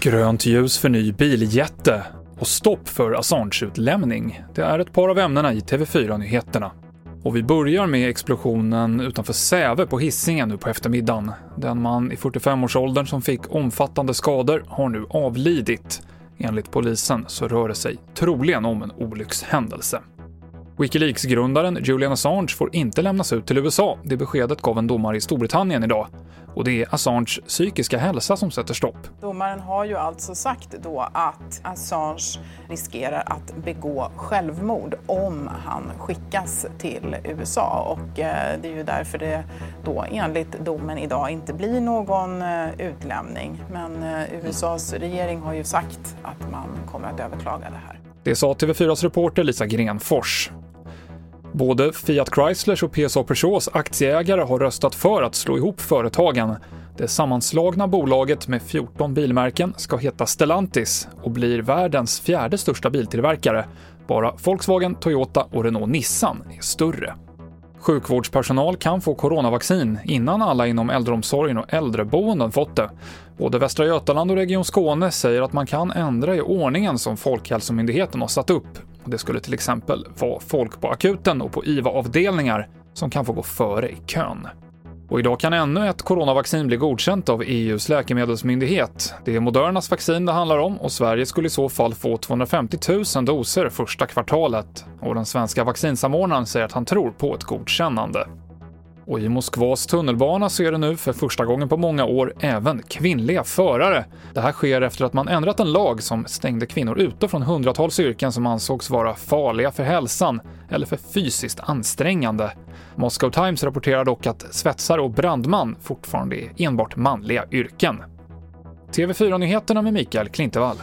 Grönt ljus för ny biljätte och stopp för Assange-utlämning. Det är ett par av ämnena i TV4-nyheterna. Och vi börjar med explosionen utanför Säve på Hisingen nu på eftermiddagen. Den man i 45-årsåldern som fick omfattande skador har nu avlidit. Enligt polisen så rör det sig troligen om en olyckshändelse. Wikileaks-grundaren Julian Assange får inte lämnas ut till USA. Det beskedet gav en domare i Storbritannien idag. Och det är Assange psykiska hälsa som sätter stopp. Domaren har ju alltså sagt då att Assange riskerar att begå självmord om han skickas till USA och eh, det är ju därför det då enligt domen idag inte blir någon eh, utlämning. Men eh, USAs regering har ju sagt att man kommer att överklaga det här. Det sa TV4s reporter Lisa Grenfors. Både Fiat Chryslers och PSA Peugeots aktieägare har röstat för att slå ihop företagen. Det sammanslagna bolaget med 14 bilmärken ska heta Stellantis och blir världens fjärde största biltillverkare. Bara Volkswagen, Toyota och Renault Nissan är större. Sjukvårdspersonal kan få coronavaccin innan alla inom äldreomsorgen och äldreboenden fått det. Både Västra Götaland och Region Skåne säger att man kan ändra i ordningen som Folkhälsomyndigheten har satt upp. Det skulle till exempel vara folk på akuten och på IVA-avdelningar som kan få gå före i kön. Och idag kan ännu ett coronavaccin bli godkänt av EUs läkemedelsmyndighet. Det är Modernas vaccin det handlar om och Sverige skulle i så fall få 250 000 doser första kvartalet. Och den svenska vaccinsamordnaren säger att han tror på ett godkännande. Och i Moskvas tunnelbana så är det nu för första gången på många år även kvinnliga förare. Det här sker efter att man ändrat en lag som stängde kvinnor ute från hundratals yrken som ansågs vara farliga för hälsan eller för fysiskt ansträngande. Moscow Times rapporterar dock att svetsare och brandman fortfarande är enbart manliga yrken. TV4-nyheterna med Mikael Klintevall.